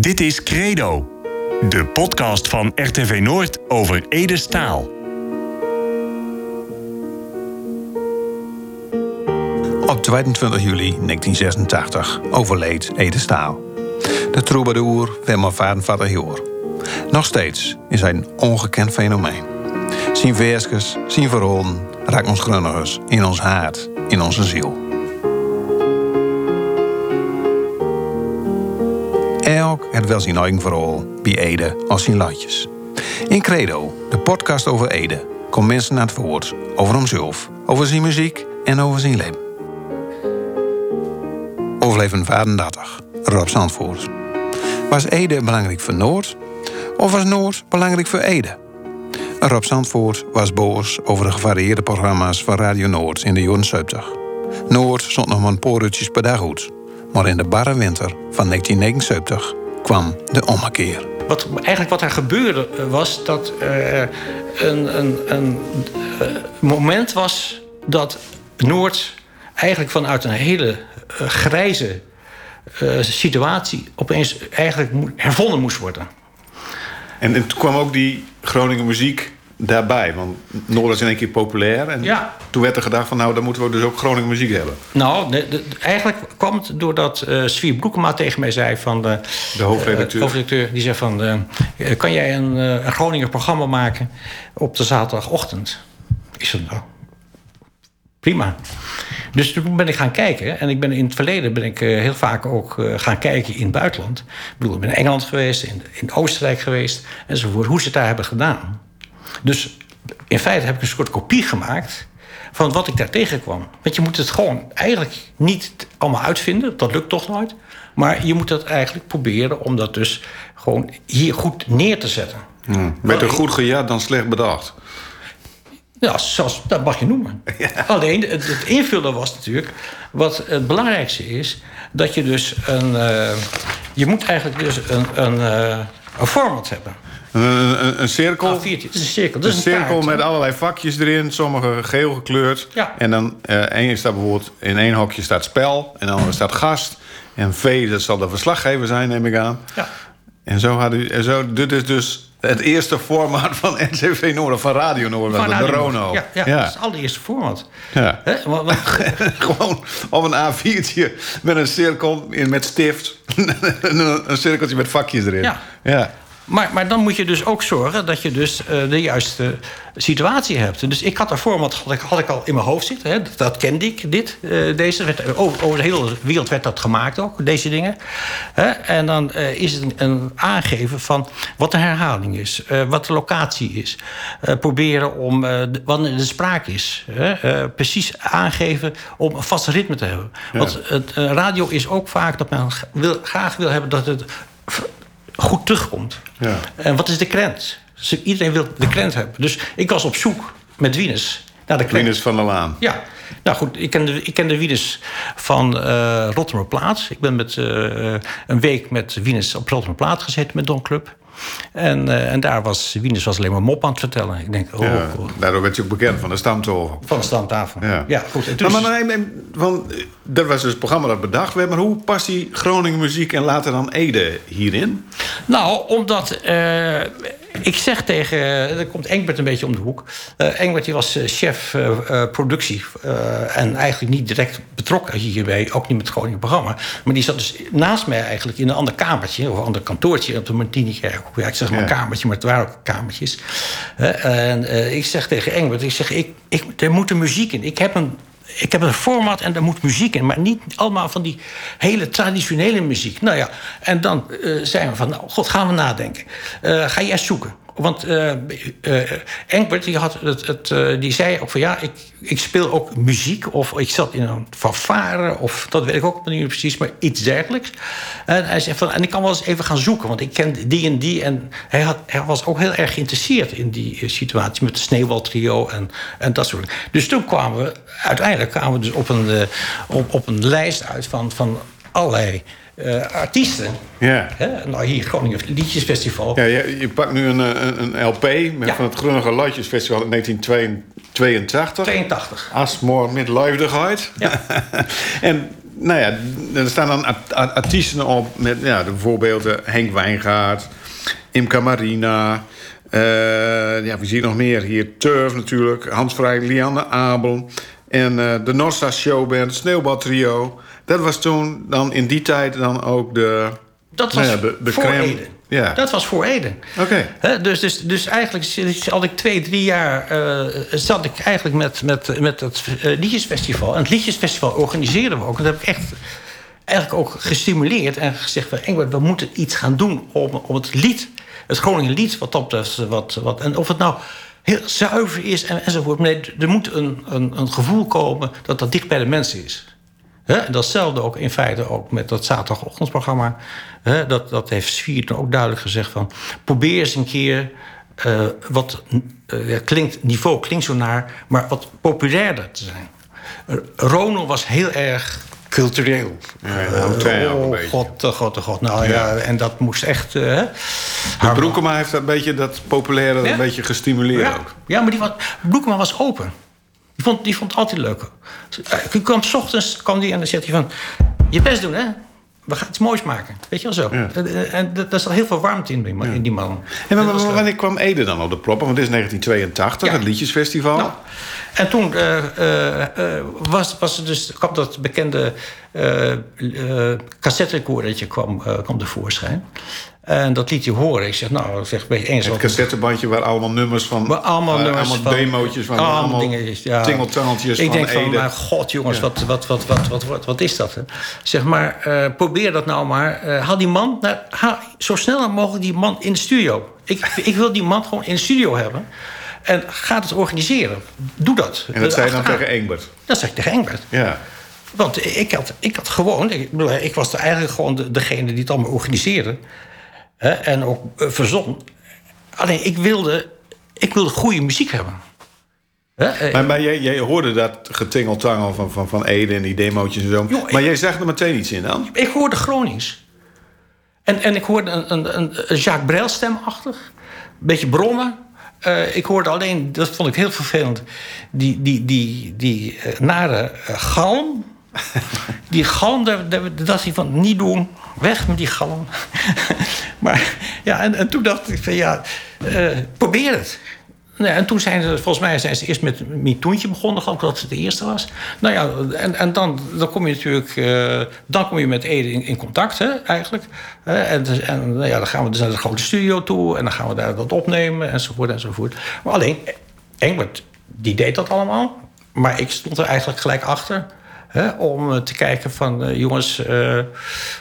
Dit is Credo, de podcast van RTV Noord over Ede Staal. Op 22 juli 1986 overleed Ede Staal. De troubadour Wilma Vadenvader Joor. Nog steeds is hij een ongekend fenomeen. Zijn versjes, zijn verhalen raakt ons grunnigers in ons hart, in onze ziel. Elk het wel zijn eigen verhaal bij Ede als zijn latjes. In Credo, de podcast over Ede, komt mensen naar het woord over hemzelf, over zijn muziek en over zijn leven. Overleven 35, Rob Zandvoort. Was Ede belangrijk voor Noord? Of was Noord belangrijk voor Ede? Rob Zandvoort was boos over de gevarieerde programma's van Radio Noord in de jaren 70. Noord stond nog maar een paar per dag goed. Maar in de barre winter van 1979 kwam de ommekeer. Wat, eigenlijk wat er gebeurde eh, was dat uh, een, een, een uh, moment was dat Noord eigenlijk vanuit een hele uh, grijze situatie opeens eigenlijk hervonden moest worden. En, en toen kwam ook die Groningen muziek daarbij? Want Noord is in één keer populair. En ja. toen werd er gedacht van nou, dan moeten we dus ook Groningen muziek hebben. Nou, de, de, eigenlijk kwam het doordat uh, Svier Broekema tegen mij zei van... De, de hoofdredacteur. Uh, hoofdredacteur die zei van... Uh, kan jij een, een Groninger programma maken op de zaterdagochtend? Ik zei nou, prima. Dus toen ben ik gaan kijken. En ik ben in het verleden ben ik heel vaak ook gaan kijken in het buitenland. Ik bedoel, ik ben in Engeland geweest, in, in Oostenrijk geweest enzovoort. Hoe ze het daar hebben gedaan. Dus in feite heb ik een soort kopie gemaakt van wat ik daar tegenkwam. Want je moet het gewoon eigenlijk niet allemaal uitvinden. Dat lukt toch nooit. Maar je moet dat eigenlijk proberen om dat dus gewoon hier goed neer te zetten. Hmm. Beter goed gejat dan slecht bedacht. Ja, zoals, dat mag je noemen. Ja. Alleen het, het, invullen was natuurlijk... wat het belangrijkste is... dat je dus een... Uh, je moet eigenlijk dus een, een, uh, een format hebben. Een, een, een cirkel. A4'tje. Het is een cirkel. Dat een is een cirkel met allerlei vakjes erin, sommige geel gekleurd. Ja. En dan uh, één staat bijvoorbeeld in één hokje staat spel, en dan staat gast. En V, dat zal de verslaggever zijn, neem ik aan. Ja. En zo had u, en zo, dit is dus het eerste format van NCV Noord, van Radio Noord, Van de. Rono. Ja, ja, dat is het allereerste format. Ja. Want- want- Gewoon op een A4'tje met een cirkel in, met stift. een, een cirkeltje met vakjes erin. Ja. ja. Maar, maar dan moet je dus ook zorgen dat je dus eh, de juiste situatie hebt. Dus ik had een format had ik, had ik al in mijn hoofd zitten. Hè. Dat, dat kende ik, dit. eh, deze. Werd, over, over de hele wereld werd dat gemaakt ook, deze dingen. Hè. En dan eh, is het een, een aangeven van wat de herhaling is. wat de locatie is. Proberen om, de- wanneer de sprake is. Hè. Precies aangeven om een vast ritme te hebben. Want het, radio is ook vaak dat men wil, graag wil hebben dat het goed terugkomt. Ja. En wat is de krent? Dus iedereen wil de krent hebben. Dus ik was op zoek met Wieners naar de krent. Linus van der Laan. Ja. Nou goed, ik ken de, ik ken de Wieners van eh Rotterdamplaat. Ik ben met eh, een week met Wieners op Rotterdamplaat gezeten met Don Club. En, eh, en daar was Wieners was alleen maar mop aan het vertellen. Ik denk, oh, Ja, oh, daardoor werd je ook bekend van de stamtoren. van de standtafel. Ja, Ja, goed. En toen maar, maar, want, eh, dat was dus het programma dat bedacht werd. Maar hoe past die Groningen muziek en later dan Ede hierin? Nou, omdat eh, ik zeg tegen... Er komt Engbert een beetje om de hoek. Eh Engbert die was eh, chef eh, eh, productie. eh, en eigenlijk niet direct betrokken hierbij. Ook niet met het Groningen programma. Maar die zat dus naast mij eigenlijk in een ander kamertje. Of een ander kantoortje op de Martinikerk. Ja, ik zeg maar een kamertje, maar het waren ook kamertjes. En eh, ik zeg tegen Engbert... Ik zeg, ik, ik, er moet een muziek in. Ik heb een ik heb een format en daar moet muziek in. Maar niet allemaal van die hele traditionele muziek. Nou ja, en dan eh, zijn we van... Nou, god, gaan we nadenken. Eh, ga jij zoeken. Want eh eh, Engbert die, had het, het, eh, die zei ook van... ja, ik, ik speel ook muziek. Of ik zat in een fanfare. Of dat weet ik ook niet precies. Maar iets dergelijks. En hij zei van... en ik kan wel eens even gaan zoeken. Want ik ken die en die. En hij, had, hij was ook heel erg geïnteresseerd in die eh, situatie. Met de Sneeuwwaltrio en, en dat soort dingen. Dus toen kwamen we... uiteindelijk kwamen we dus op een, eh, op, op een lijst uit van, van allerlei eh, artiesten. Ja. Hè? Nou, hier Groningen Liedjesfestival. Ja, je, je pakt nu een, eh, een, een LP met Ja. van het Grunnige Latjesfestival in 1982. 82. Asmoor met Leefdigheid. Ja. en nou ja, er staan dan art- art- artiesten op met ja, de voorbeelden Henk Wijngaard, Imca Marina. eh, ja, wie zie je nog meer hier? Turf natuurlijk, Hans Vrij, Lianne Abel. En eh, de Nossa Showband, Sneeuwbal Trio. Dat was toen dan in die tijd dan ook de... Dat was nou ja, de, de voor crème. Ede. Ja, Dat was voor Ede. oké. Dus, dus, dus eigenlijk zat ik twee, drie jaar... eh, zat ik eigenlijk met, met, met het eh, Liedjesfestival. En het Liedjesfestival organiseerden we ook. En dat heb ik echt eigenlijk ook gestimuleerd. En gezegd, van, Engelbert, we moeten iets gaan doen om, om het lied... het Groningen lied, wat op dat, wat, wat, En of het nou heel zuiver is en, enzovoort. Nee, er moet een, een, een gevoel komen dat dat dicht bij de mensen is. Datzelfde ook in feite ook met dat zaterdagochtendprogramma. Dat, dat heeft Svier toen ook duidelijk gezegd van... probeer eens een keer eh, wat eh, klinkt, niveau klinkt zo naar... maar wat populairder te zijn. Eh, Rono was heel erg cultureel. Ja, een oh, beetje. god, oh, god, oh, god. Nou ja, en dat moest echt... Maar Broekema heeft dat, beetje, dat populaire Ja? een beetje gestimuleerd ja, ook. ja, maar die was, Broekema was open. Die vond, die vond het altijd leuk. Hij kwam 's ochtends kwam die en dan zegt hij van... Je best doen, hè? We gaan iets moois maken. Weet je wel zo. Ja. En, daar zat heel veel warmte in, die man- in die man. En maar, wanneer kwam Ede dan op de proppen? Want dit is 1982, Ja. het Liedjesfestival. Nou, en toen eh, eh, eh, was, was er dus, kwam dat bekende eh eh cassetterecordertje kwam, eh, kwam tevoorschijn. En dat liet hij horen. Ik zeg, nou, ik zeg, ben je eens Het cassettebandje waar allemaal nummers van... Allemaal nummers allemaal van... demootjes van... allemaal, allemaal dingetjes, ja. tingeltangeltjes Ik denk van, Ede. maar god jongens, wat, wat, wat, wat, wat, wat, wat is dat? Hè? Zeg maar, eh, probeer dat nou maar. Eh, haal die man, nou, haal zo snel mogelijk die man in de studio. Ik, ik wil die man gewoon in de studio hebben. En ga het organiseren. Doe dat. En dat zei je dan tegen Engbert. Dat zei ik tegen Engbert. Ja. Want ik had, ik had gewoon, ik, bedoel, ik was eigenlijk gewoon de, degene die het allemaal organiseerde. Hè, en ook eh, verzon. Alleen ik wilde, ik wilde goede muziek hebben. Hè, eh, Maar, maar jij, jij hoorde dat getingeltangel van, van, van Ede en die demootjes en zo. Ik- maar jij zag er meteen iets in dan? ik hoorde Gronings. En, en ik hoorde een, een, een, Jacques Brel stemachtig. Een beetje brommen. Eh, ik hoorde alleen, dat vond ik heel vervelend... die, die, die, die nare galm. die galm, daar dacht ik van, niet doen. Weg met die galm. maar ja, en, en toen dacht ik van, ja, eh, probeer het. Nee, en toen zijn ze, volgens mij zijn ze eerst met Mitoentje begonnen, geloof ik dat het de eerste was. Nou ja, en, en dan, dan kom je natuurlijk, eh, dan kom je met Ede in, contact, hè, eigenlijk. Hè, en dus- en nou ja, dan gaan we dus naar de grote studio toe en dan gaan we daar dat opnemen enzovoort enzovoort. Maar alleen, Engbert, die deed dat allemaal. Maar ik stond er eigenlijk gelijk achter hè, om eh, te kijken van, eh, jongens, eh,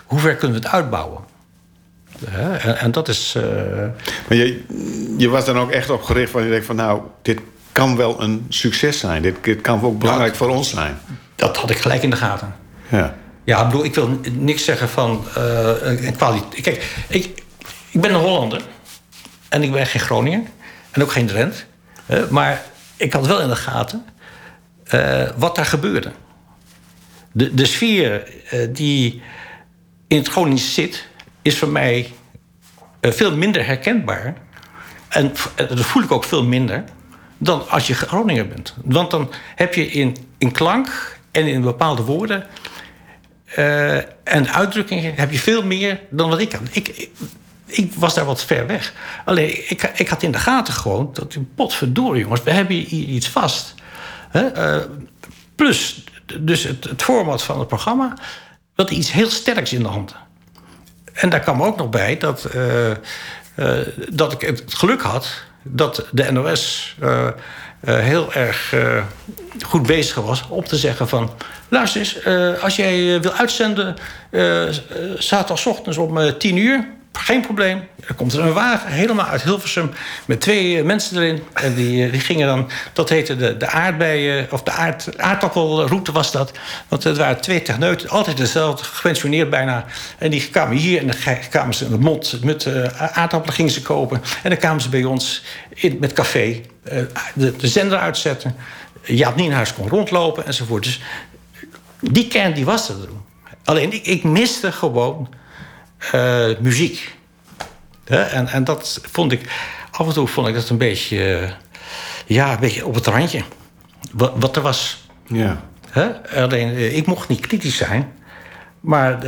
hoe ver kunnen we het uitbouwen? Hè, en, en dat is. Maar je, je was dan ook echt op gericht van je denkt van nou, dit kan wel een succes zijn. Dit, dit kan ook belangrijk voor ons zijn. dat had ik gelijk in de gaten. Ja. Ja, ik bedoel, ik wil niks zeggen van kwaliteit. Kijk, ik, ik ben een Hollander. En ik ben geen Groninger. En ook geen Drent. Maar ik had wel in de gaten wat daar gebeurde. De, de sfeer eh, die in het Gronings zit... is voor mij eh, veel minder herkenbaar. En eh, dat voel ik ook veel minder dan als je Groninger bent. Want dan heb je in, in klank en in bepaalde woorden en uitdrukkingen heb je veel meer dan wat ik had. Ik, ik, was daar wat ver weg. Alleen, ik, ik had in de gaten gewoon dat potverdorie, jongens, we hebben hier iets vast. Hè? plus, dus het, het format van het programma, dat iets heel sterks in de hand. En daar kwam ook nog bij dat, eh, eh, dat ik het geluk had dat de NOS eh, heel erg goed bezig was om te zeggen van... luister eens, als jij wil uitzenden zaterdagochtends om tien uur... geen probleem. Er komt er een wagen helemaal uit Hilversum met twee eh, mensen erin. En die, eh, die gingen dan, dat heette de, de aardbeien... of de aard, aardappelroute was dat. Want het waren twee techneuten, altijd dezelfde, gepensioneerd bijna. En die kwamen hier en dan kwamen ze in de mond met eh, aardappelen gingen ze kopen. En dan kwamen ze bij ons in, met café eh, de, de zender uitzetten. Jaap Nienhuis kon rondlopen enzovoort. Dus die kern die was er toen. Alleen ik, ik miste gewoon eh, muziek. En, en dat vond ik... Af en toe vond ik dat een beetje... eh, ja, een beetje op het randje. Wat, wat er was. Ja. Hè? Alleen, eh, ik mocht niet kritisch zijn. Maar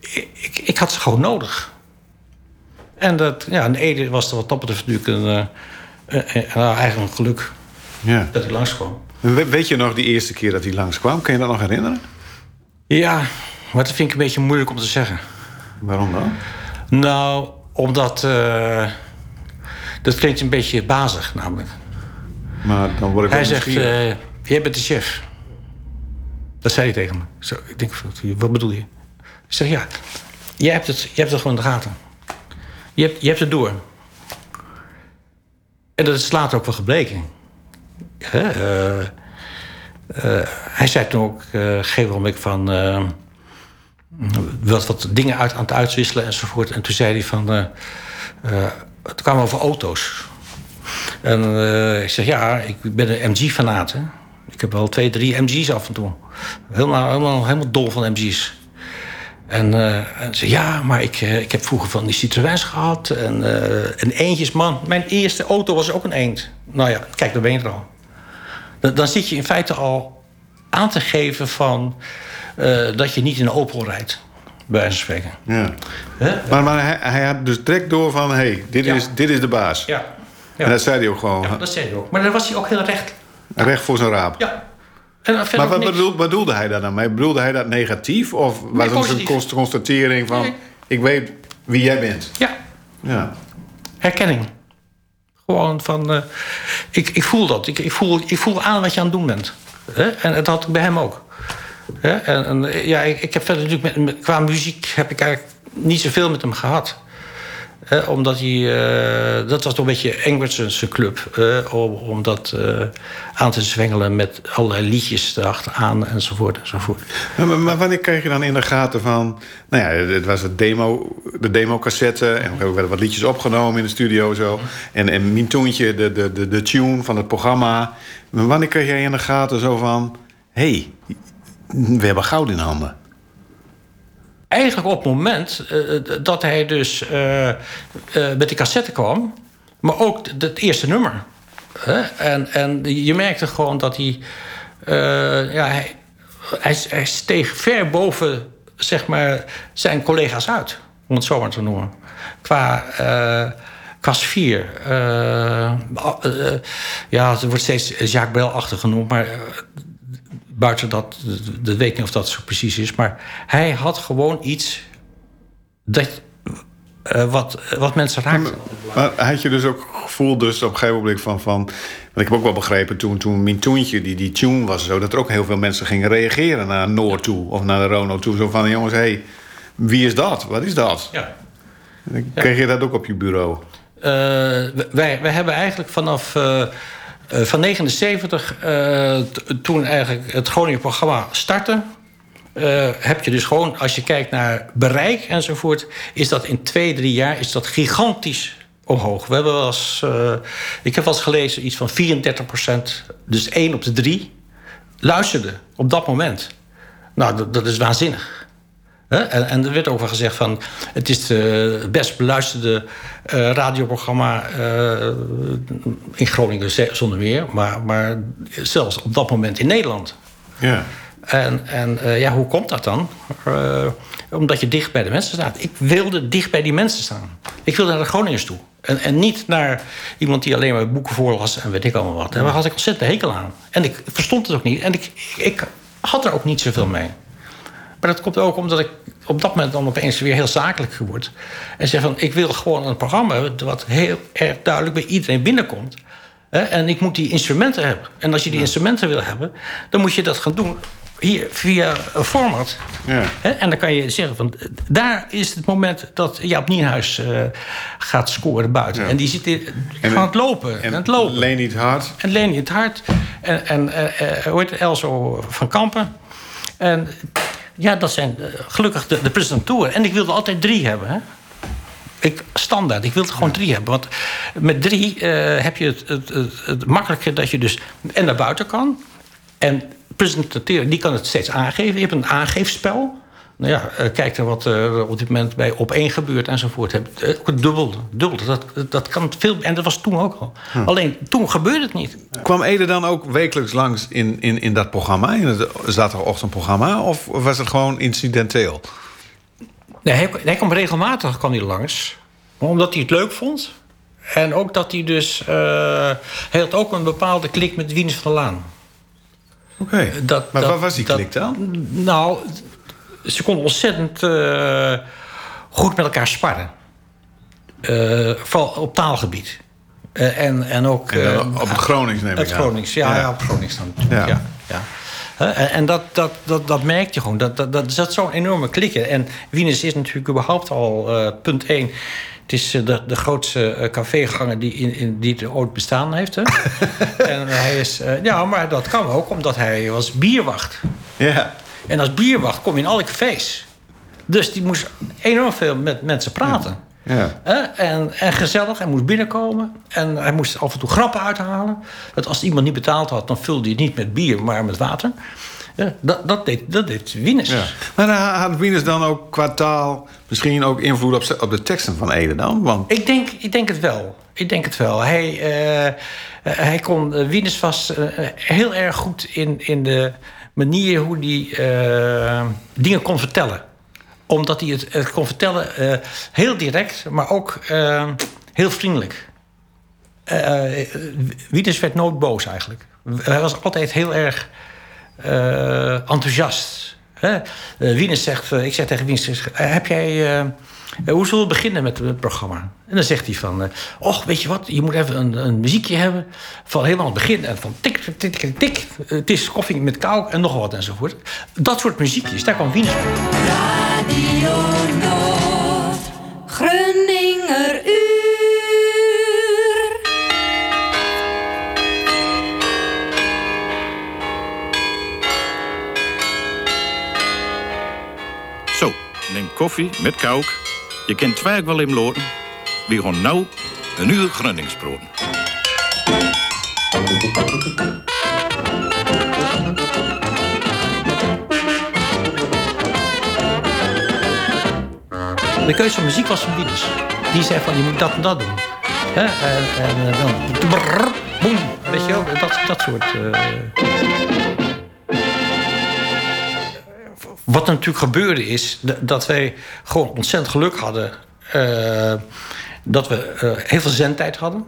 ik, ik had ze gewoon nodig. En dat, ja, in Ede was er wat dat betreft natuurlijk een, eigenlijk een geluk Ja. dat ik langskwam. We- Weet je nog die eerste keer dat hij langskwam? Kun je dat nog herinneren? Ja, maar dat vind ik een beetje moeilijk om te zeggen. Waarom dan? Nou, omdat... eh, dat klinkt een beetje bazig, namelijk. Maar dan word ik Hij zegt, eh, jij bent de chef. Dat zei hij tegen me. Zo, ik denk, wat bedoel je? Ik zeg, ja, jij hebt het, jij hebt het gewoon in de gaten. Je hebt, je hebt het door. En dat is later ook wel gebleken. Eh, hij zei toen ook, geef moment van... wat, wat dingen uit, aan het uitwisselen enzovoort. En toen zei hij van... eh, het kwam over auto's. En eh, ik zeg, ja, ik ben een MG-fanaat. Ik heb wel twee, drie MG's af en toe. Helemaal, helemaal, helemaal dol van MG's. En, en ze ja, maar ik, ik heb vroeger van die Citroëns gehad. En, eh en eendjes, man. Mijn eerste auto was ook een eend. Nou ja, kijk, daar ben je er al. Dan, dan zit je in feite al aan te geven van... eh, dat je niet in een Opel rijdt. Bij wijze van spreken. Ja. Hè? Maar, maar hij, hij had dus direct door van... hé, hey, dit, Ja. is, dit is de baas. Ja. ja. En dat zei hij ook gewoon. ja, dat zei hij ook. Maar dan was hij ook heel recht. Recht voor zijn raap. Ja. En Maar wat bedoelde, bedoelde hij daar dan mee? Bedoelde hij dat negatief? Of was het een constatering van... Nee. ik weet wie jij bent? Ja, Ja. herkenning. Gewoon van, eh, ik, ik voel dat. Ik, ik, voel, ik voel aan wat je aan het doen bent. Hè? En dat had ik bij hem ook. Hè? En, ja, ik, ik heb verder natuurlijk met, qua muziek heb ik eigenlijk niet zoveel met hem gehad. Omdat hij, eh, dat was toch een beetje Engbertsen's club. om, om dat eh, aan te zwengelen met allerlei liedjes erachteraan enzovoort enzovoort. Maar, maar- wanneer kreeg je dan in de gaten van... Nou ja, het was het demo, de demo-cassette... en er werden wat liedjes opgenomen in de studio zo. En, en Mintoentje, de, de, de, de tune van het programma. Maar wanneer kreeg jij in de gaten zo van... hey, we hebben goud in handen. Eigenlijk op het moment eh, dat hij dus eh, eh, met die cassette kwam, maar ook het eerste nummer. Hè? En, en je merkte gewoon dat hij, eh, ja, hij, hij, steeg ver boven zeg maar, zijn collega's uit, om het zo maar te noemen. Qua, eh, qua sfeer. Eh, eh, ja, het wordt steeds Jacques Brel-achtig genoemd, maar eh, buiten dat, dat weet ik niet of dat zo precies is. Maar hij had gewoon iets dat, eh, wat, wat mensen raakte. Maar had je dus ook gevoel dus op een gegeven moment van... van want ik heb ook wel begrepen toen, toen Mintoentje, die, die tune was zo... dat er ook heel veel mensen gingen reageren naar Noord toe... of naar de Rono toe. Zo van, jongens, hé, hey, wie is dat? Wat is dat? Ja. Kreeg je dat ook op je bureau? Eh, wij, wij hebben eigenlijk vanaf eh, eh, van 79, eh, toen eigenlijk het Groningen programma startte, eh, heb je dus gewoon, als je kijkt naar bereik enzovoort, is dat in twee, drie jaar is dat gigantisch omhoog. We hebben eh, ik heb wel eens gelezen, iets van 34 procent, dus één op de drie, luisterde op dat moment. Nou, dat, dat is waanzinnig. En, en er werd ook wel gezegd van... het is het best beluisterde eh, radioprogramma eh, in Groningen zonder meer... Maar, maar zelfs op dat moment in Nederland. Ja. En, en eh, ja, hoe komt dat dan? Omdat je dicht bij de mensen staat. Ik wilde dicht bij die mensen staan. Ik wilde naar de Groningers toe. En, en niet naar iemand die alleen maar boeken voorlas en weet ik allemaal wat. En daar had ik ontzettend hekel aan. En ik verstond het ook niet. En ik, ik had er ook niet zoveel mee. Maar dat komt ook omdat ik op dat moment dan opeens weer heel zakelijk word. En zeg van, ik wil gewoon een programma wat heel erg duidelijk bij iedereen binnenkomt. Hè, En ik moet die instrumenten hebben. En als je die instrumenten wil hebben... dan moet je dat gaan doen hier via een format. Ja. Hè, En dan kan je zeggen van... daar is het moment dat Jaap Nienhuis eh, gaat scoren buiten. Ja. En die zit in, En- het lopen. En, het lopen. Leen niet hard. En Leni het Hart. En, en eh, eh, hoe heet het? Elso van Kampen. En ja, dat zijn eh, gelukkig de, de presentatoren. En ik wilde altijd drie hebben. Hè? Ik, standaard. Ik wilde gewoon drie hebben. Want met drie eh, heb je het, het, het, het makkelijke dat je dus en naar buiten kan. En presenteren, die kan het steeds aangeven. Je hebt een aangeefspel. Nou ja, eh, kijk naar wat er op dit moment bij op één gebeurt enzovoort. Eh, dubbel, dubbel dat, dat kan veel. En dat was toen ook al. Alleen toen gebeurde het niet. Kwam Ede dan ook wekelijks langs in, in, in dat programma, in het zaterdagochtendprogramma? Of was het gewoon incidenteel? Nee, hij, hij kwam regelmatig kwam hij langs. Omdat hij het leuk vond. En ook dat hij dus... eh, hij had ook een bepaalde klik met Wieners van der Laan. Oké. Maar dat- wat was die klik dan? Nou, ze konden ontzettend eh, goed met elkaar sparren. Eh, vooral op taalgebied. Eh, en, en ook... En op het Gronings neem ik Het aan. Gronings, ja, Ja. ja. op Gronings dan natuurlijk, Ja. ja. En, dat, dat, dat, dat merk je gewoon. Dat, dat, dat, zat zo'n enorme klikken. En Wieners is natuurlijk überhaupt al punt één. Het is de, de grootste caféganger die, in, in, die er ooit bestaan heeft. Hè? en hij is... ja, maar dat kan ook omdat hij was bierwacht. Ja. En als bierwacht kom je in alle cafés. Dus die moest enorm veel met mensen praten. Ja. En, en gezellig, hij moest binnenkomen. En hij moest af en toe grappen uithalen. Dat als iemand niet betaald had, dan vulde hij het niet met bier, maar met water. Ja, dat, dat, deed, dat deed Wieners. Ja. Maar had Wieners dan ook qua taal misschien ook invloed op, op de teksten van Ede dan? Want Ik denk, ik denk het wel. Ik denk het wel. Hij, eh, eh, hij kon, eh, Wieners was heel erg goed in, in de manier hoe hij eh, dingen kon vertellen. Omdat hij het, kon vertellen eh, heel direct, maar ook eh, heel vriendelijk. Wieners werd nooit boos eigenlijk. Hij was altijd heel erg enthousiast. Hè? Zegt, ik zeg tegen Wieners, heb jij, hoe zullen we beginnen met het programma? En dan zegt hij van, eh, och, weet je wat, je moet even een, een muziekje hebben van helemaal het begin en van tik, tik, tik, tik. Eh, het is koffie met kou en nog wat enzovoort. Dat soort muziekjes, daar kwam Wieners mee. Radio Noord, Grunninger uur. Zo, neem koffie met kouk. Je kent het wel in loten. We gaan nou een uur Gronningsbroden. De keuze van muziek was van Wieners. Die zei van, je moet dat en dat doen. En, en dan... boem, weet je wel, dat, dat soort... eh. Wat er natuurlijk gebeurde is dat wij gewoon ontzettend geluk hadden... eh, dat we eh, heel veel zendtijd hadden.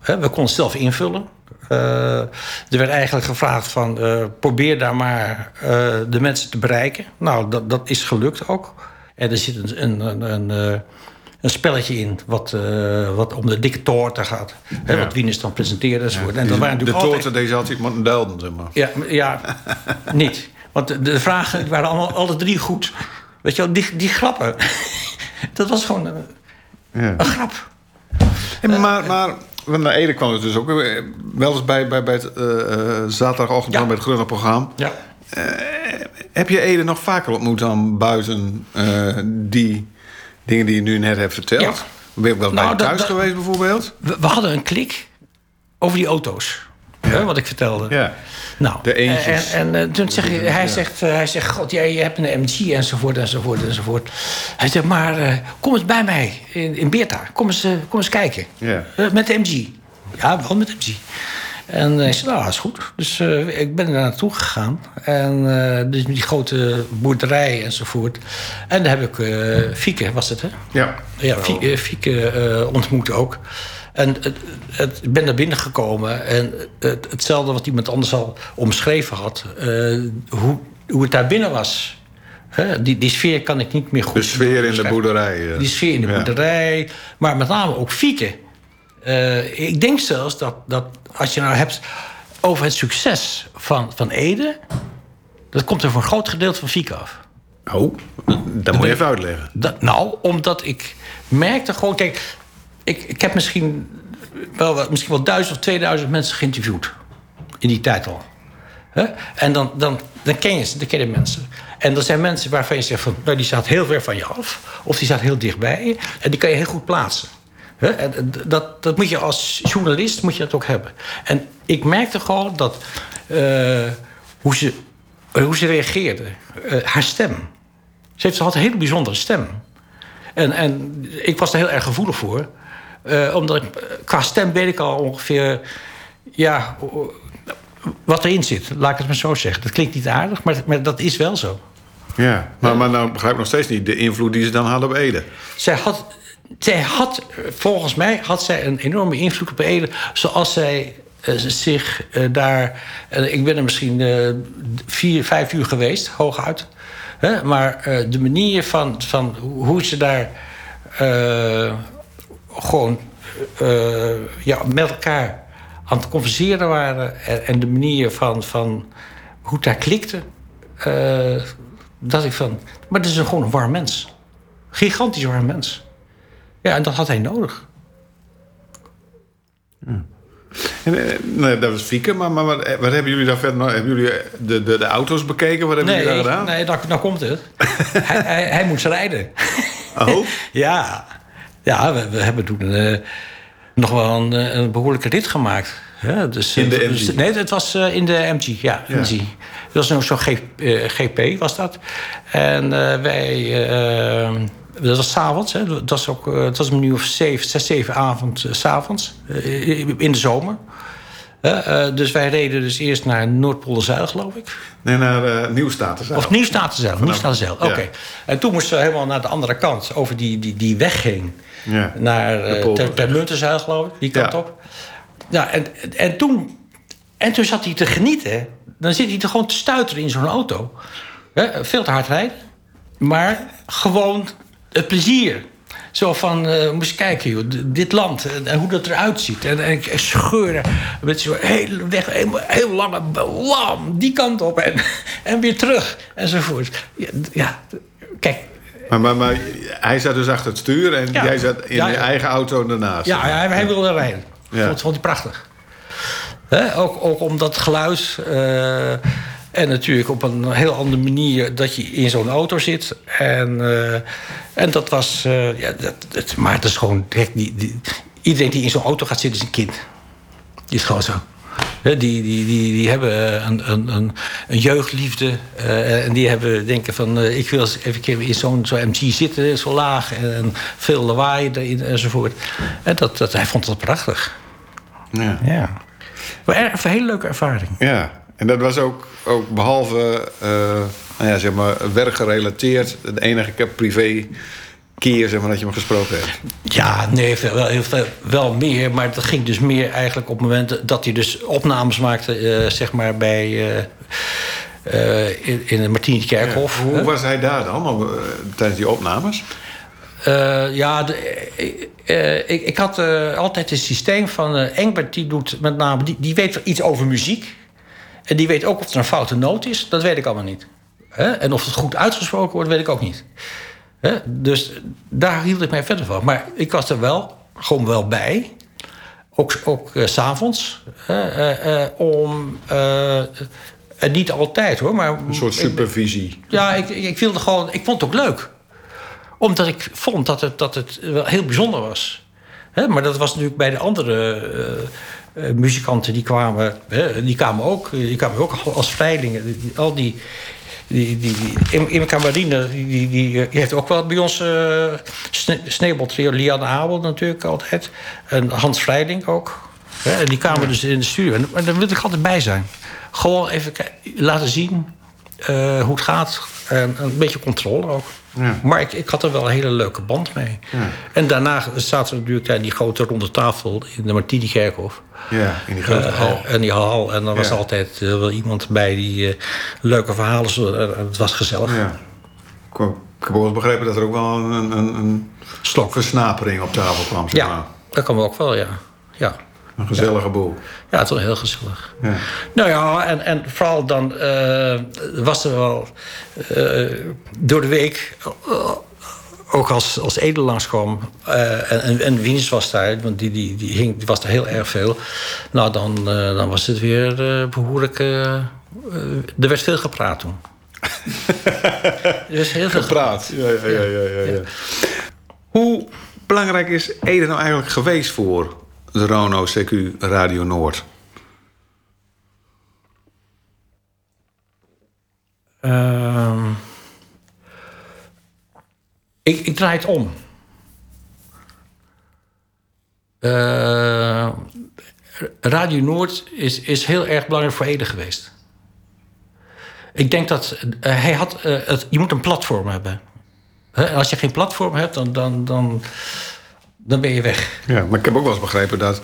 Hè, we konden het zelf invullen. Eh, er werd eigenlijk gevraagd van... eh, probeer daar maar eh, de mensen te bereiken. Nou, dat, dat is gelukt ook. En er zit een, een, een, een, eh, een spelletje in... Wat, eh, wat om de dikke toorten gaat. Hè, Ja. Wat Wieners dan presenteerde enzovoort. En dat waren de altijd... toorten deze altijd moeten duiden, zeg maar. Ja, maar- ja niet. Want de, vragen die waren allemaal alle drie goed. Weet je wel, die, die grappen. Dat was gewoon een, Ja. een grap. En maar, maar naar Ede kwam het dus ook eh, wel eens bij, bij, bij het eh, eh, zaterdagochtend Ja. bij het Grunner programma. Ja. Heb je Ede nog vaker ontmoet dan buiten eh, die dingen die je nu net hebt verteld? Ja. Ben je wel bij Nou, je dat- thuis dat- geweest bijvoorbeeld? We, we hadden een klik over die auto's. Hè, wat ik vertelde. Ja. Nou, De eentjes. En, en eh, toen zeg je, hij, zegt, eh, hij zegt, god, jij je hebt een MG enzovoort, enzovoort, enzovoort. Hij zegt, maar eh, kom eens bij mij in, in Beerta. Kom eens, kom eens kijken. Ja. Met de MG. Ja, wel met de MG. En hij zei, nou, dat is goed. Dus ik ben er naartoe gegaan. En dus met die grote boerderij enzovoort. En daar heb ik Fieke, was het hè? Ja. Ja, Fie- Fieke eh, ontmoet ook. En het, het, ik ben naar binnen gekomen en het, hetzelfde wat iemand anders al omschreven had, eh, hoe, hoe het daar binnen was. Die, die sfeer kan ik niet meer goed De sfeer in de boerderij. eh. Die sfeer in de Ja. boerderij, maar met name ook Fieke. Eh, ik denk zelfs dat, dat als je nou hebt over het succes van, van Ede, dat komt er voor een groot gedeelte van Fieke af. Oh, dat moet je even uitleggen. Dat, nou, omdat ik merkte gewoon... Kijk, ik, ik heb misschien wel, misschien wel duizend of tweeduizend mensen geïnterviewd. In die tijd al. Hè? En dan, dan, dan ken je ze, dan ken je mensen. En er zijn mensen waarvan je zegt van... Nou, die staat heel ver van je af. Of die staat heel dichtbij. En die kan je heel goed plaatsen. Hè? En dat, dat moet je als journalist moet je dat ook hebben. En ik merkte gewoon dat... eh, hoe, ze, hoe ze reageerde. eh, haar stem. Ze heeft een hele bijzondere stem. En, en ik was er heel erg gevoelig voor. Eh, omdat ik, eh, qua stem weet ik al ongeveer... Ja, wat erin zit. Laat ik het maar zo zeggen. Dat klinkt niet aardig, maar, maar dat is wel zo. Ja, maar, maar nou begrijp ik nog steeds niet de invloed die ze dan hadden op Ede. Zij had, zij had, volgens mij had zij een enorme invloed op Ede. Zoals zij eh, zich daar... ik ben er misschien vier, vijf uur geweest, hooguit. Hè? Maar de manier van, van hoe ze daar gewoon eh, ja, met elkaar aan het converseren waren... en, en de manier van, van hoe het daar klikte... eh, dat ik van... Maar het is een, gewoon een warm mens. Gigantisch warm mens. Ja, en dat had hij nodig. En, eh, nee, dat was Fieke, maar, maar wat, wat hebben jullie daar verder nog? Hebben jullie de, de, de auto's bekeken? Wat hebben Nee, jullie daar gedaan? nee nou, nou komt het. hij, hij, hij moest rijden. Oh? ja, ja we, we hebben toen eh, nog wel een, eh, een behoorlijke rit gemaakt. Ja, dus, In de eh, MG? dus- nee, het was in de MG. Ja, Ja. MG. Dat was nog zo'n GP, was dat. En wij... dat was s'avonds, hè. Dat was ook... het was een uur of zeven, zes, zeven avond, s s'avonds. in de zomer. Eh, eh, dus wij reden dus eerst naar Noordpoolderzuil, geloof ik. Nee, naar uh, Nieuwstatus. Of Nieuwstatenzeil, Nieuwstatenzeil, oké. ja. En toen moesten we helemaal naar de andere kant, over die, die, die weg ging. Ja. Naar eh, polder. ter, geloof ik, die kant Ja. op. Ja, en, en, toen, en toen zat hij te genieten. Dan zit hij er gewoon te stuiteren in zo'n auto. Veel te hard rijden. Maar gewoon het plezier. Zo van, eh moest je kijken, joh, dit land en, en hoe dat eruit ziet. En, en ik scheuren met zo'n hele weg, heel, heel lange lam, die kant op en, en weer terug. Enzovoort. Ja, kijk, Maar, maar, maar hij zat dus achter het stuur en Ja. jij zat in Ja, je eigen auto daarnaast. ja, hij, hij wilde rijden. Ja. Vond, vond hij prachtig. Hè, ook, ook omdat het geluid. eh, en natuurlijk op een heel andere manier dat je in zo'n auto zit. En, eh, en dat was. eh, ja, dat, dat- maar het is gewoon. kijk, Die, die, iedereen die in zo'n auto gaat zitten is een kind. Die is gewoon zo. Hè, Die, die, die, die hebben een, een, een, een jeugdliefde. eh, en die hebben denken van... eh, ik wil eens even keer in zo'n zo'n MG zitten, zo laag. En veel lawaai erin enzovoort. En dat, dat, hij vond dat prachtig. Ja. Ja. Maar er- een hele leuke ervaring. Ja, en dat was ook, ook behalve eh, nou ja, zeg maar, werkgerelateerd... de enige keer privé keer zeg maar, dat je hem gesproken hebt. Ja, nee, wel, heel veel, wel meer. Maar dat ging dus meer eigenlijk op het moment dat hij dus opnames maakte... eh, zeg maar bij... eh, eh, in, in het Martini-kerkhof. Hoe was hij daar dan tijdens die opnames? Ja, de, ik, ik had altijd een systeem van... Engbert die doet met name... Die, die weet iets over muziek. En die weet ook of er een foute noot is. Dat weet ik allemaal niet. En of het goed uitgesproken wordt, weet ik ook niet. Dus daar hield ik mij verder van. Maar ik was er wel, gewoon wel bij. Ook, ook s s'avonds. eh, eh, om... en niet altijd hoor, maar... Een soort supervisie. Ja, ik, ik, wilde gewoon. Ik vond het ook leuk. Omdat ik vond dat het, dat het wel heel bijzonder was. Maar dat was natuurlijk bij de andere eh, eh, muzikanten die kwamen. Hè, die kwamen ook, die kwamen ook als die- al die. Die, die, die, Camarine, die, die, die, eh, die heeft ook wel bij ons uh, sneeuwbaltrio. Lianne Abel natuurlijk altijd. En Hans Vrijling ook. Hè, en die kwamen dus in de studio. En, en daar wilde ik altijd bij zijn. Gewoon even laten zien eh, hoe het gaat. En een beetje controle ook. Ja. Maar ik, ik had er wel een hele leuke band mee. En daarna zaten we natuurlijk aan die grote ronde tafel in de Martini-kerkhof. Ja, in die grote Eh, hal. en die hal. En dan was Ja. altijd eh, wel iemand bij die eh, leuke verhalen. eh, het was gezellig. Ja. Ik heb ik heb ook begrepen dat er ook wel een, een, een Slok. versnapering op tafel kwam. Zeg maar. Ja, dat kan ook wel, ja. Ja, Een gezellige boel. ja het was heel gezellig. Ja. Nou ja, en, en vooral dan eh, was er wel eh, door de week, eh, ook als, als Ede langskwam, eh, en, en, en Wiens was daar, want die, die, die, hing, die was er heel erg veel. Nou, dan, dan was het weer eh, behoorlijk. eh, eh, er werd veel gepraat toen. er is heel veel Gepraat. Ja, ja, ja, ja, ja, ja. Hoe belangrijk is Ede nou eigenlijk geweest voor de Rono CQ Radio Noord? Ehm, Ik, ik draai het om. Eh, Radio Noord is, is heel erg belangrijk voor Ede geweest. Ik denk dat eh, hij had. eh, het, je moet een platform hebben. Als je geen platform hebt, dan, dan, dan, dan ben je weg. Ja, maar ik heb ook wel eens begrepen dat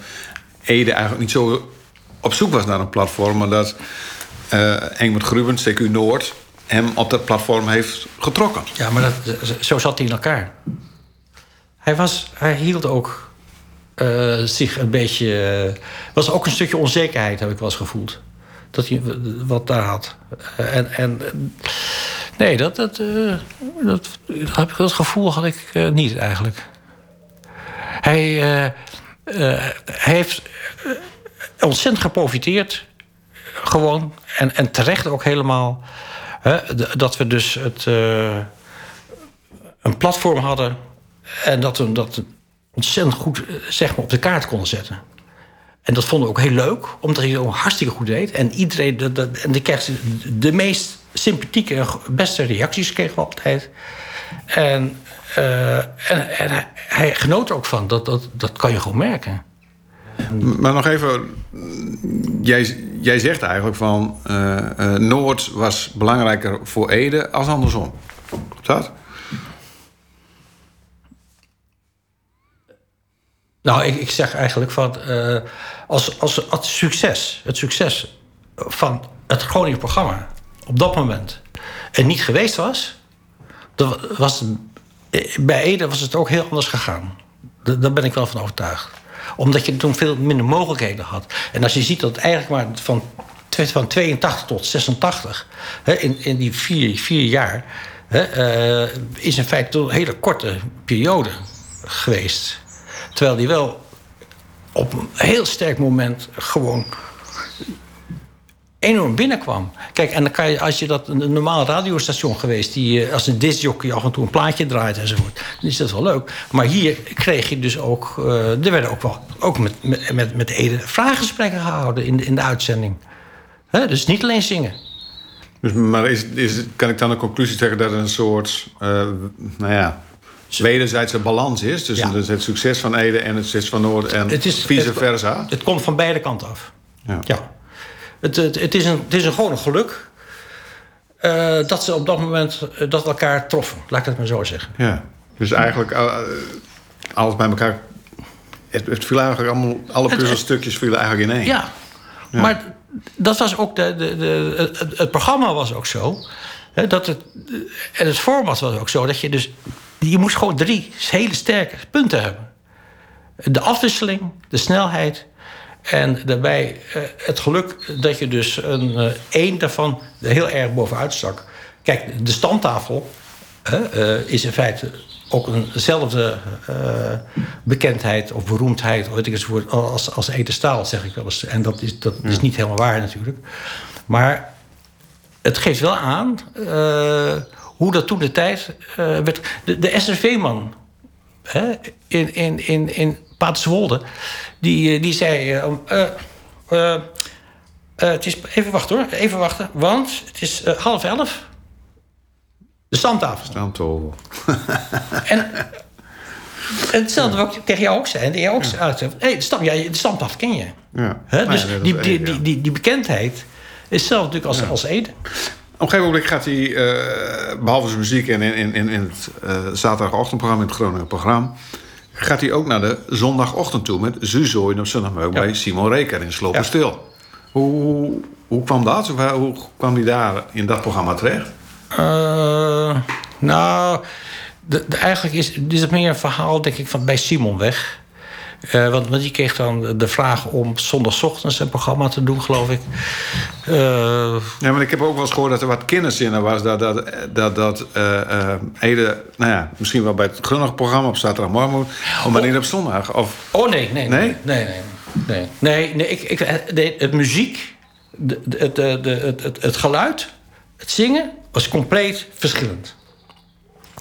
Ede eigenlijk niet zo op zoek was naar een platform, maar dat eh Engert Grubens, CQ Noord, hem op dat platform heeft getrokken. Ja, maar dat, zo zat hij in elkaar. Hij, was, hij hield ook eh, zich een beetje. eh, was ook een stukje onzekerheid, heb ik wel eens gevoeld. Dat hij wat daar had. En, en nee, dat, dat, dat, dat, heb ik- dat gevoel had ik niet eigenlijk. Hij, eh, eh, hij heeft eh, ontzettend geprofiteerd gewoon. En, en terecht ook helemaal. Hè, dat we dus het, een platform hadden. En dat we dat ontzettend goed zeg maar, op de kaart konden zetten. En dat vonden we ook heel leuk, omdat hij het hartstikke goed deed. En iedereen, dat, en de, de meest sympathieke beste reacties kregen we altijd. En, eh, en, en hij, hij genoot er ook van, dat, dat, dat kan je gewoon merken. Maar nog even, jij, jij zegt eigenlijk van eh, Noord was belangrijker voor Ede als andersom. Klopt dat? Nou, ik, ik zeg eigenlijk van als, als, als het succes, het succes van het Groningen programma op dat moment er niet geweest was, dan was bij Ede was het ook heel anders gegaan. Da- Daar ben ik wel van overtuigd. Omdat je toen veel minder mogelijkheden had. En als je ziet dat eigenlijk maar van, van 82 tot 86, hè, in, in die vier, vier jaar, hè, eh, is in feite een hele korte periode geweest. Terwijl die wel op een heel sterk moment gewoon enorm binnenkwam. Kijk, en dan kan je, als je dat een normaal radiostation geweest, die eh, als een discjockey af en toe een plaatje draait enzovoort, dan is dat wel leuk. Maar hier kreeg je dus ook, eh, er werden ook wel, ook met, met, met, Ede vraaggesprekken gehouden in de, in de uitzending. Dus niet alleen zingen. Dus, maar is, is, kan ik dan de conclusie trekken dat er een soort, eh, nou ja, wederzijdse balans is tussen Ja. dus het succes van Ede en het succes van Noord en Het is- vice het- versa? Het komt van beide kanten af. Ja. Ja. Het, het, het, is een, het is een gewoon een geluk eh, dat ze op dat moment eh, dat elkaar troffen. Laat ik het maar zo zeggen. Ja. Dus eigenlijk eh, alles bij elkaar. Het, het viel eigenlijk allemaal, alle puzzelstukjes vielen eigenlijk in één. Ja, maar dat was ook de, de, de, het, het programma was ook zo. Hè, dat het, en het format was ook zo dat je dus. Je moest gewoon drie hele sterke punten hebben: de afwisseling, de snelheid. En daarbij eh, het geluk dat je dus een, eh, één daarvan heel erg bovenuit stak. Kijk, de standtafel hè, eh, is in feite ook eenzelfde bekendheid of beroemdheid, weet ik eens als, als Ede Staal, zeg ik wel eens. En dat is, dat is niet helemaal waar natuurlijk. Maar het geeft wel aan hoe dat toen de tijd werd. De, de SRV-man hè, in, in, in, in Paterswolde, die, eh, die zei... eh, het is, even wachten hoor, even wachten. Want het is half elf. De stamtafel. Stamtafel. En, hetzelfde wat ik tegen jou ook zei. En jij ook zei. Hey, de, stam, ja, de stamtafel ken je. Ja. Hè? Nou dus ja, die, die, ja. die, die, bekendheid is hetzelfde natuurlijk als, als Ede. Op een gegeven moment gaat hij, eh, behalve zijn muziek en in, in, in, in het eh, zaterdagochtendprogramma, in het Groninger programma, gaat hij ook naar de zondagochtend toe met Zuzooien op zondagmiddag Ja. bij Simon Reker in Sloperstil. Hoe, hoe kwam dat? Hoe, hoe kwam hij daar in dat programma terecht? Eh, nou, de, de- eigenlijk is, is het meer een verhaal, denk ik, van bij Simon weg. Eh, want, want die kreeg dan de vraag om zondagochtends een programma te doen, geloof ik. Eh, Ja, maar ik heb ook wel eens gehoord dat er wat kinderzinnen was. Dat, dat, dat, dat Ede, nou ja, misschien wel bij het Groninger programma op zaterdagmorgen moet. Of maar niet op zondag. Of, oh nee, nee, Nee? nee. Nee, nee. Nee, nee, nee ik, ik, nee, het muziek, de, de, de, het, het, het geluid, het zingen was compleet verschillend.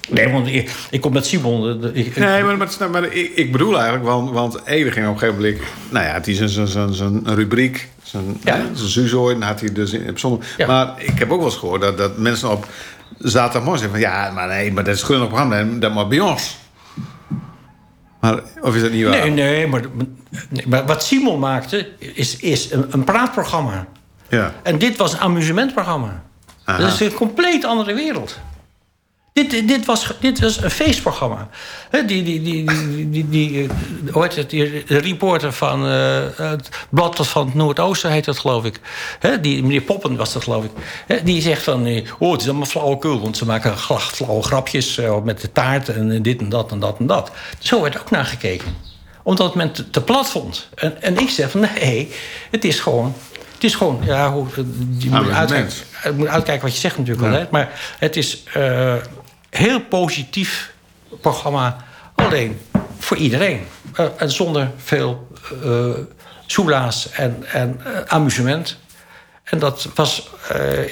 Nee, want ik, ik kom met Simon. de- ik- Nee, maar, maar, maar ik, ik bedoel eigenlijk, want, want Ede ging op een gegeven moment... Nou ja, het is een, rubriek, zo'n Ja. had hij dus in, op zondag. Ja. Maar ik heb ook wel eens gehoord dat, dat mensen op zaterdagmorgen zeggen van... Ja, maar nee, maar dat is een programma. Dat maar bij ons. Maar, of is dat niet waar? Nee, nee maar, nee, maar wat Simon maakte is, is een, een praatprogramma. Ja. En dit was een amusementprogramma. Aha. Dat is een compleet andere wereld. Dit, dit, was, dit was een feestprogramma. Die, die, die, die, die, die, eh, hoe heet het, die reporter van eh, het Blad van het Noordoosten heet dat, geloof ik. Die, meneer Poppen was dat, geloof ik. Die zegt van, eh, oh, het is allemaal flauwekul. Want ze maken flauwe grapjes met de taart en dit en dat en dat en dat. Zo werd ook naar gekeken. Omdat men te, te plat vond. En, en ik zeg van, nee, het is gewoon... Het is gewoon, ja, hoe, je moet Amusement. uitkijken, moet uitkijken wat je zegt natuurlijk altijd. Maar het is heel positief programma. Alleen voor iedereen. Eh, en zonder veel eh soelaas en, en eh, amusement. En dat was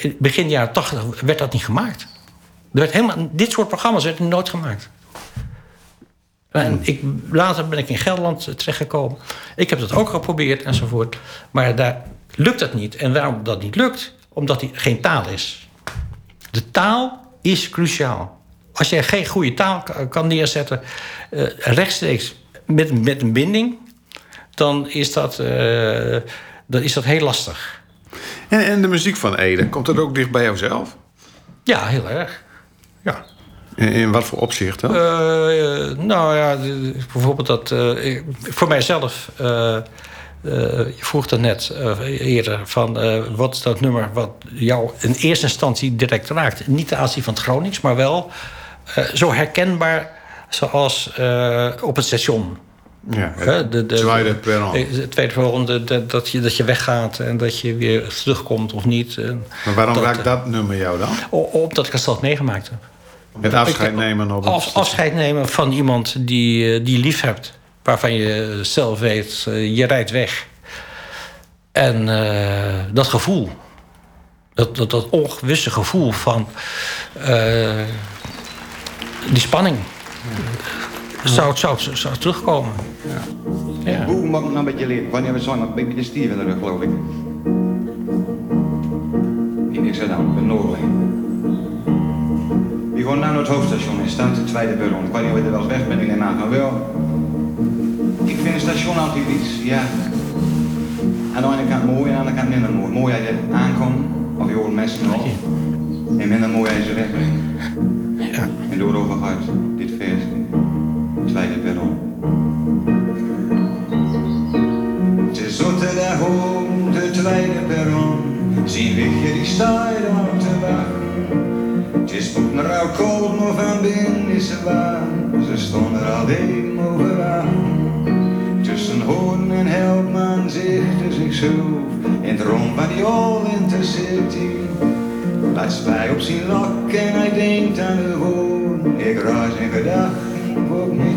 in begin jaren tachtig werd dat niet gemaakt. Er werd helemaal, dit soort programma's werden nooit gemaakt. En ik, later ben ik in Gelderland terechtgekomen. Ik heb dat ook geprobeerd enzovoort. Maar daar lukt dat niet. En waarom dat niet lukt? Omdat die geen taal is. De taal is cruciaal. Als je geen goede taal ka- kan neerzetten, eh, rechtstreeks met, met een binding, dan is dat, eh, dan is dat heel lastig. En, en de muziek van Ede, komt dat ook dicht bij jouzelf? Ja, heel erg. Ja. In, in wat voor opzicht dan? Eh, nou ja, bijvoorbeeld dat... voor mijzelf... je vroeg dat net eerder van wat is dat nummer wat jou in eerste instantie direct raakt. Niet de aanzien van het Gronings, maar wel zo herkenbaar zoals eh, op het station. ja, Hè, de, de, Tweede perron. Eh, Het tweede dat, je, dat je weggaat en dat je weer terugkomt of niet. Maar waarom dat, raakt eh, dat nummer jou dan? Omdat ik het zelf meegemaakt heb. Het afscheid nemen op het Af, afscheid nemen van iemand die, eh, die je lief hebt. Waarvan je zelf weet, eh, je rijdt weg. En eh, dat gevoel. Dat, dat, dat ongewisse gevoel van... eh, die spanning. Zou, zou, zou terugkomen. Ja. Hoe mag ik nou een beetje leren? Wanneer we een beetje de stier in de rug, geloof ik. Die niks gedaan, ik ben Noorling. We gaan naar het hoofdstation en staan de tweede perron. Ik weet niet of je er wel eens weg bent, ik neem aan van wel. Ik vind het station altijd iets, ja. Aan de ene kant mooi en aan de andere kant minder mooi. Mooi als je aankomt, of je hoort mensen nog. En minder mooi als je ze wegbrengt. En daarover gaat dit vers, tweede perron. Het is zaterdag op de tweede perron. Zien we je die staat op te wachten. Het is maar al koud, maar van binnen is ze warm. Ze stonden al even over aan. Tussen hoorn en helpman zichtte zichzelf in het rond van die all intercity. Laat spij op zijn lak en hij denkt aan de woon. Ik raas in gedachten voor niet.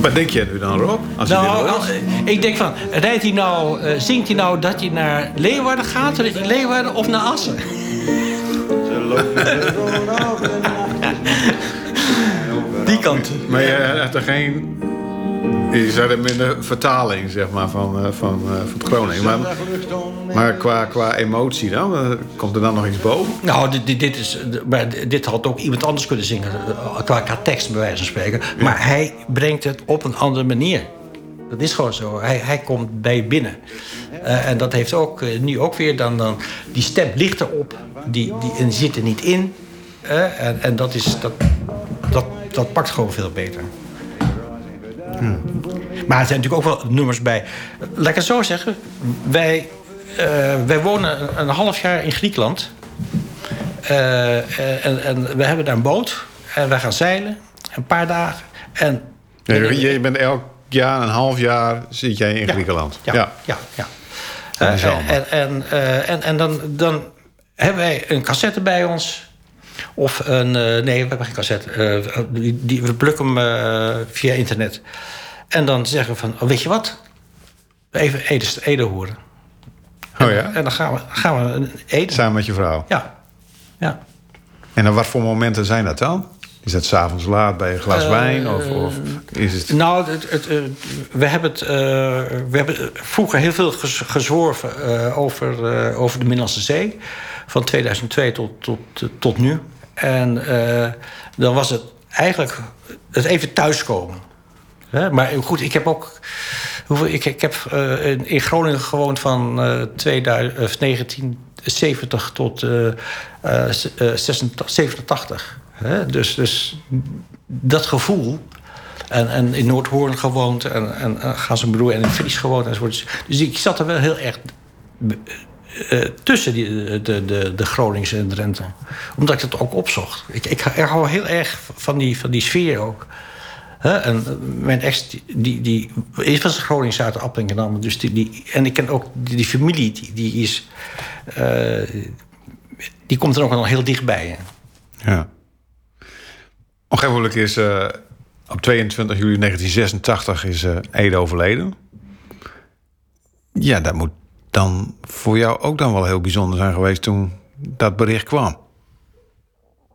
Wat denk jij nu dan, Rob? Als Nou, als- ik denk van, rijdt hij nou, eh, zingt hij nou dat hij naar Leeuwarden gaat, richting Leeuwarden of naar Assen? Ze lopen gewoon op de nacht. Die kant. Maar je had er geen... Je zat hem in de vertaling, zeg maar, van, eh, van, eh, van Groningen. Maar, maar qua, qua emotie dan? eh, Komt er dan nog iets boven? Nou, dit, dit, dit is, maar dit had ook iemand anders kunnen zingen, qua, qua tekst bij wijze van spreken. Maar hij brengt het op een andere manier. Dat is gewoon zo. Hij, hij komt bij binnen. En dat heeft ook nu ook weer dan, dan die stem ligt erop, die, die en zit er niet in. En, en dat, is, dat, dat, dat pakt gewoon veel beter. Maar er zijn natuurlijk ook wel nummers bij. Laat ik het zo zeggen. Wij, eh, wij wonen een, half jaar in Griekenland. Eh, en, en we hebben daar een boot. En wij gaan zeilen. Een paar dagen. En, Nee, je bent elk jaar, een half jaar, zit jij in Ja. Griekenland. Ja, ja, ja. Eh, en en, en, en dan, dan hebben wij een cassette bij ons. Of een... eh, nee, we hebben geen cassette. Eh, die, die, we plukken hem eh, via internet. En dan zeggen we van, oh, weet je wat? Even Ede, Ede horen. Oh ja? En dan gaan we, gaan we Ede. Samen met je vrouw. Ja. ja. En dan wat voor momenten zijn dat dan? Is dat s'avonds laat bij een glas wijn? Of, of is het... Nou, het, het, we hebben, het, we hebben vroeger heel veel gez- gezworven over, over de Middellandse Zee. Van 2002 tot, tot, tot nu. En eh, dan was het eigenlijk het even thuiskomen. Maar goed, ik heb ook. Ik, ik heb eh, in, in Groningen gewoond van eh 2000, of 1970 tot eh, eh, s- eh, 86 87. Hè? Dus, dus dat gevoel. En, en in Noordhoorn gewoond. En, en, en broer en in Fries gewoond. enzovoort. Dus, dus ik zat er wel heel erg eh, tussen die, de, de, de Groningse en Drenthe. Omdat ik het ook opzocht. Ik, ik, hou heel erg van die, van die sfeer ook. Hè, en eh, mijn ex, die, die, is was Gronings uit Appingedam. Dus die, die, en ik ken ook die, familie, die, die is... eh, die komt er ook nog heel dichtbij. Ja. Ongeveer is eh, op 22 juli 1986 is eh, Ede overleden. Ja, dat moet dan voor jou ook dan wel heel bijzonder zijn geweest toen dat bericht kwam.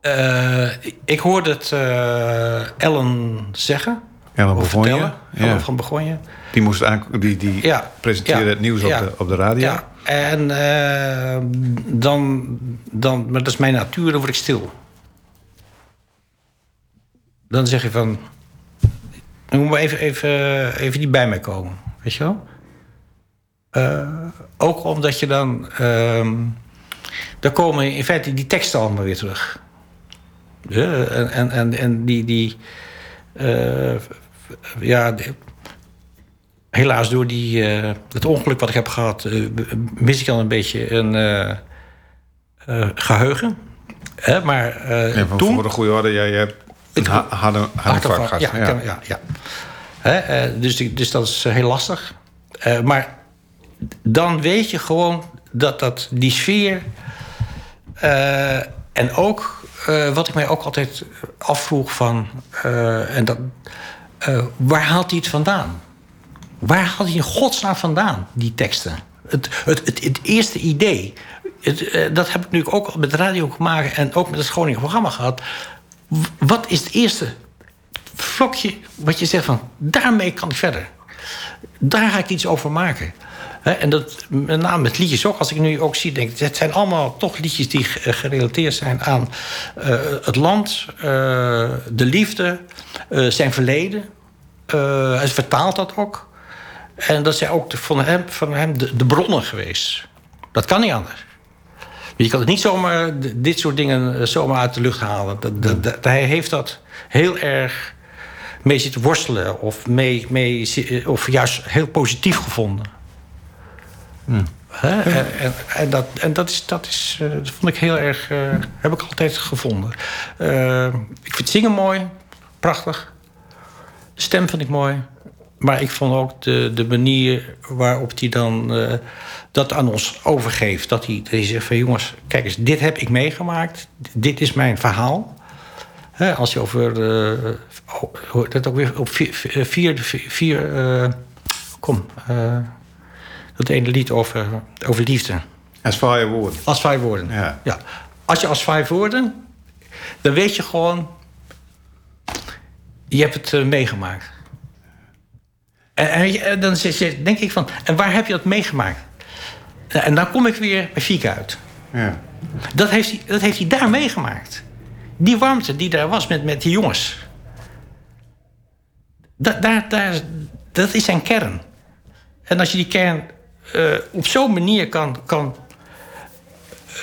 Eh, ik hoorde het eh, Ellen zeggen. Ellen Begonje, vertellen. ja. Ellen van Begonje. Die, moest die, die Ja. presenteerde Ja. het nieuws op, de, op de radio. Ja, en eh, dan, dan, maar dat is mijn natuur, dan word ik stil. Dan zeg je van, dan moet maar even, even, even niet bij mij komen, weet je wel? Eh, ook omdat je dan, ehm, dan komen in feite die teksten allemaal weer terug. Ja, en, en, en, die, die eh, ja, helaas door die, eh, het ongeluk wat ik heb gehad, eh, mis ik al een beetje een eh, eh, geheugen. Hè, maar toen... voor de goede orde, jij hebt een Hartaanval, gehad. Ja, Ja. ja. ja. Hè, dus, dus dat is heel lastig. Maar dan weet je gewoon dat, dat die sfeer... eh, en ook eh, wat ik mij ook altijd afvroeg van... eh, en dat, waar haalt hij het vandaan? Waar haalt hij in godsnaam vandaan, die teksten? Het, het, het, eerste idee, dat heb ik nu ook met de radio gemaakt... en ook met het Groningen programma gehad. Wat is het eerste vlokje wat je zegt van... daarmee kan ik verder. Daar ga ik iets over maken. En dat met name met liedjes ook. Als ik nu ook zie, denk ik... het zijn allemaal toch liedjes die ge- gerelateerd zijn aan eh, het land... eh, de liefde, eh, zijn verleden. Eh, hij vertaalt dat ook. En dat zijn ook de- van hem, van hem de, bronnen geweest. Dat kan niet anders. Je kan het niet zomaar dit soort dingen eh, zomaar uit de lucht halen. Hij heeft dat heel erg mee zitten worstelen. Of, mee, mee, of juist heel positief gevonden. En, dat, en dat, is, dat, is, eh, vond ik heel erg... eh, heb ik altijd gevonden. Eh, ik vind zingen mooi. Prachtig. De stem vind ik mooi. Maar ik vond ook de, de manier waarop hij dan dat aan ons overgeeft. Dat hij, dat zegt van jongens, kijk eens, dit heb ik meegemaakt. Dit is mijn verhaal. Als je over... hoort dat ook weer op vier... vier, vier, kom, dat ene lied over, over liefde. Als vrije woorden. Als vijf woorden. Ja. Als je als vijf woorden, dan weet je gewoon, je hebt het eh, meegemaakt. En, en en dan denk ik van, en waar heb je dat meegemaakt? En dan kom ik weer bij Fieke uit. Ja. Dat heeft, hij, dat heeft hij daar meegemaakt. Die warmte die daar was met, met die jongens. Da, daar, daar, dat is zijn kern. En als je die kern eh, op zo'n manier kan, kan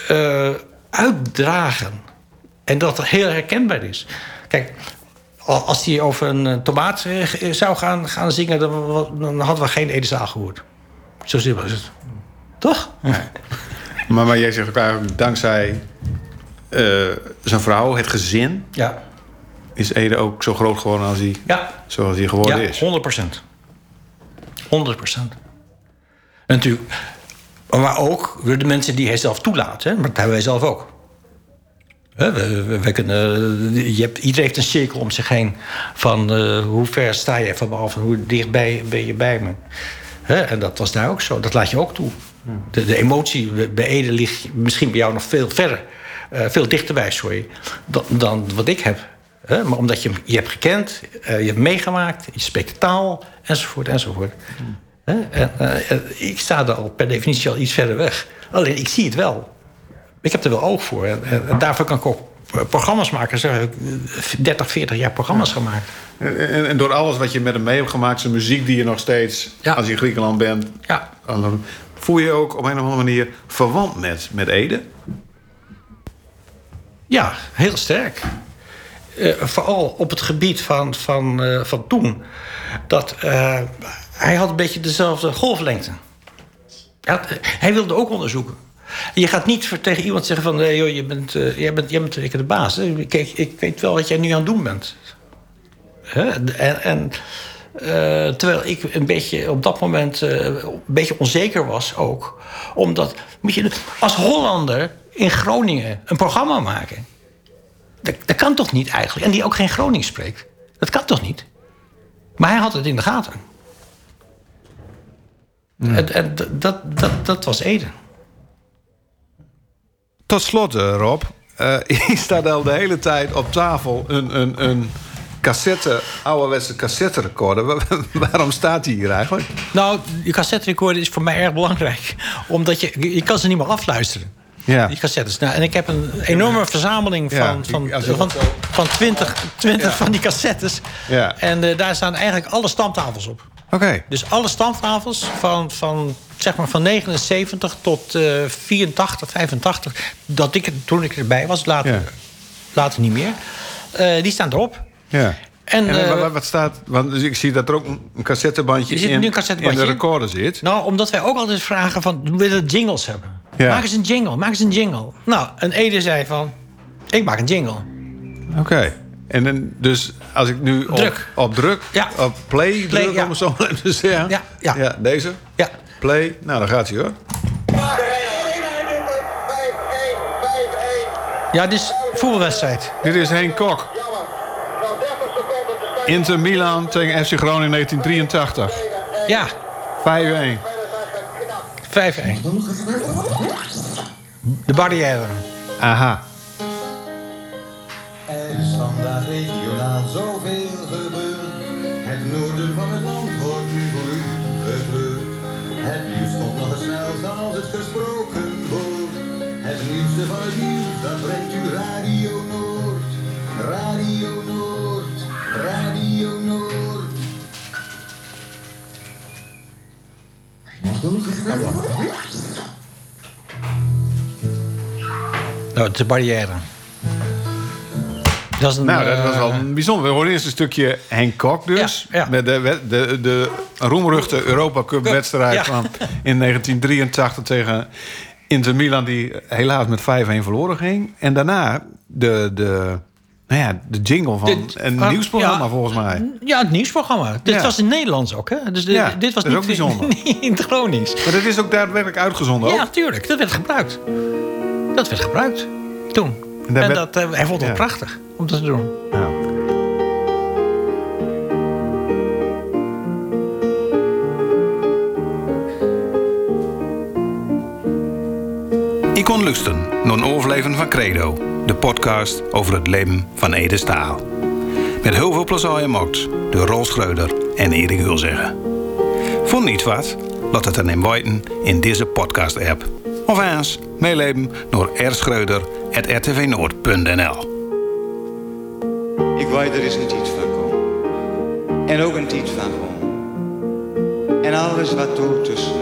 eh, uitdragen... en dat het heel herkenbaar is. Kijk, al- als hij over een eh, tomaat zou gaan, gaan zingen... Dan, dan hadden we geen Edezaal gehoord. Zo simpel is het. Toch? Maar, maar jij zegt ook eigenlijk, dankzij zijn vrouw, het gezin... Ja. is Ede ook zo groot geworden als hij, Ja. zoals hij geworden ja, is. 100 procent. 100 procent. Maar ook de mensen die hij zelf toelaat. Hè? Maar dat hebben wij zelf ook. We, kunnen, je hebt, iedereen heeft een cirkel om zich heen. Van eh, hoe ver sta je van me af hoe dichtbij ben je bij me. Hè, en dat was daar ook zo. Dat laat je ook toe. De, emotie bij Ede ligt misschien bij jou nog veel verder. eh, veel dichterbij, sorry. Dan, wat ik heb. Hè, maar omdat je, je hebt gekend, eh, je hebt meegemaakt, je spreekt de taal, enzovoort, enzovoort. Hè, en, eh, ik sta er al per definitie al iets verder weg. Alleen ik zie het wel. Ik heb er wel oog voor. En, en- en daarvoor kan ik ook programma's maken. Ze hebben 30, 40 jaar programma's gemaakt. En, en- door alles wat je met hem mee hebt gemaakt, zijn muziek die je nog steeds, Ja. als je in Griekenland bent, Ja, voel je je ook op een of andere manier verwant met, met Ede. ja heel sterk. Eh, vooral op het gebied van, van, eh, van toen. Dat, hij had een beetje dezelfde golflengte. Hij, hij wilde ook onderzoeken. Je gaat niet tegen iemand zeggen van... Joh, je bent, eh, jij bent, jij bent ik de baas. Kijk, ik weet wel wat jij nu aan het doen bent. Hè? En, en eh, terwijl ik een beetje op dat moment eh, een beetje onzeker was ook. Omdat, moet je als Hollander in Groningen een programma maken... Dat, dat kan toch niet eigenlijk? En die ook geen Gronings spreekt. Dat kan toch niet? Maar hij had het in de gaten. En, en d- dat, dat, dat was Ede. Tot slot, eh, Rob. Eh hier staat al de hele tijd op tafel een, een, een cassette, ouderwetse cassette recorder. Waarom staat die hier eigenlijk? Nou, die cassette recorder is voor mij erg belangrijk. Omdat je, je kan ze niet meer afluisteren. Ja. Die cassettes. Nou, en ik heb een enorme verzameling van, Ja, van, van, van, 20, 20 van die cassettes. Ja. En eh, daar staan eigenlijk alle stamtafels op. Dus alle stamtafels van, van, zeg maar van 79 tot eh 84, 85... Dat ik, toen ik erbij was, later, Ja. later niet meer... eh, die staan erop. Ja. En, En, eh, wat, wat staat... Want dus ik zie dat er ook een cassettebandje, zit in, nu een cassettebandje in de recorder zit. Nou, omdat wij ook altijd vragen van... we willen jingles hebben. Ja. Maak eens een jingle, maak eens een jingle. Nou, en Ede zei van... ik maak een jingle. Oké. En dan, dus als ik nu op Druk. op druk, Ja. op play, Play, druk ja. om het zo maar te zeggen. Ja, ja. deze. Ja, Play. Nou, dan gaat hij hoor. ja dit is voetbalwedstrijd. Dit is Henk Kok. Inter Milan tegen FC Groningen 1983. Ja, 5-1. 5-1. De barrière. Aha. Is vandaag regionaal zoveel gebeurd. Het noorden van het land wordt nu voor u gekleurd. Het nieuws komt nog het snelst als het gesproken wordt. Het nieuwste van het nieuws, dat brengt u Radio Noord. Radio Noord, Radio Noord. Nou, de barrière. Dat is een, Nou, dat was wel eh, een bijzonder. We hoorden eerst een stukje Henk Kok dus. Ja, ja. Met de, de, de roemruchte Europa Cup wedstrijd Ja. van in 1983 tegen Inter Milan... die helaas met 5-1 verloren ging. En daarna de, de, nou ja, de jingle van Dit- een ah, nieuwsprogramma ja. volgens mij. Ja, het nieuwsprogramma. Dit Ja. was in Nederlands ook, hè? Dus de- Ja, dit was niet, ook bijzonder. niet in het Gronings. Maar dat is ook daadwerkelijk uitgezonden ook. Ja, tuurlijk. Dat werd gebruikt. Dat werd gebruikt. Toen. En dat, eh, hij vond het Ja. prachtig om dat te doen. Ja. Ik kon lusten een overleven van Credo, de podcast over het leven van Ede Staal. Met heel veel plezier gemaakt door Rol Schreuder en Erik Hulzeggen. Vond niet wat? Laat het dan in weten in deze podcast-app. Of eens meeleven naar rschreuder.rtvnoord.nl Ik weet er is een tijd van komen. En ook een tijd van gewoon. En alles wat tussen ligt.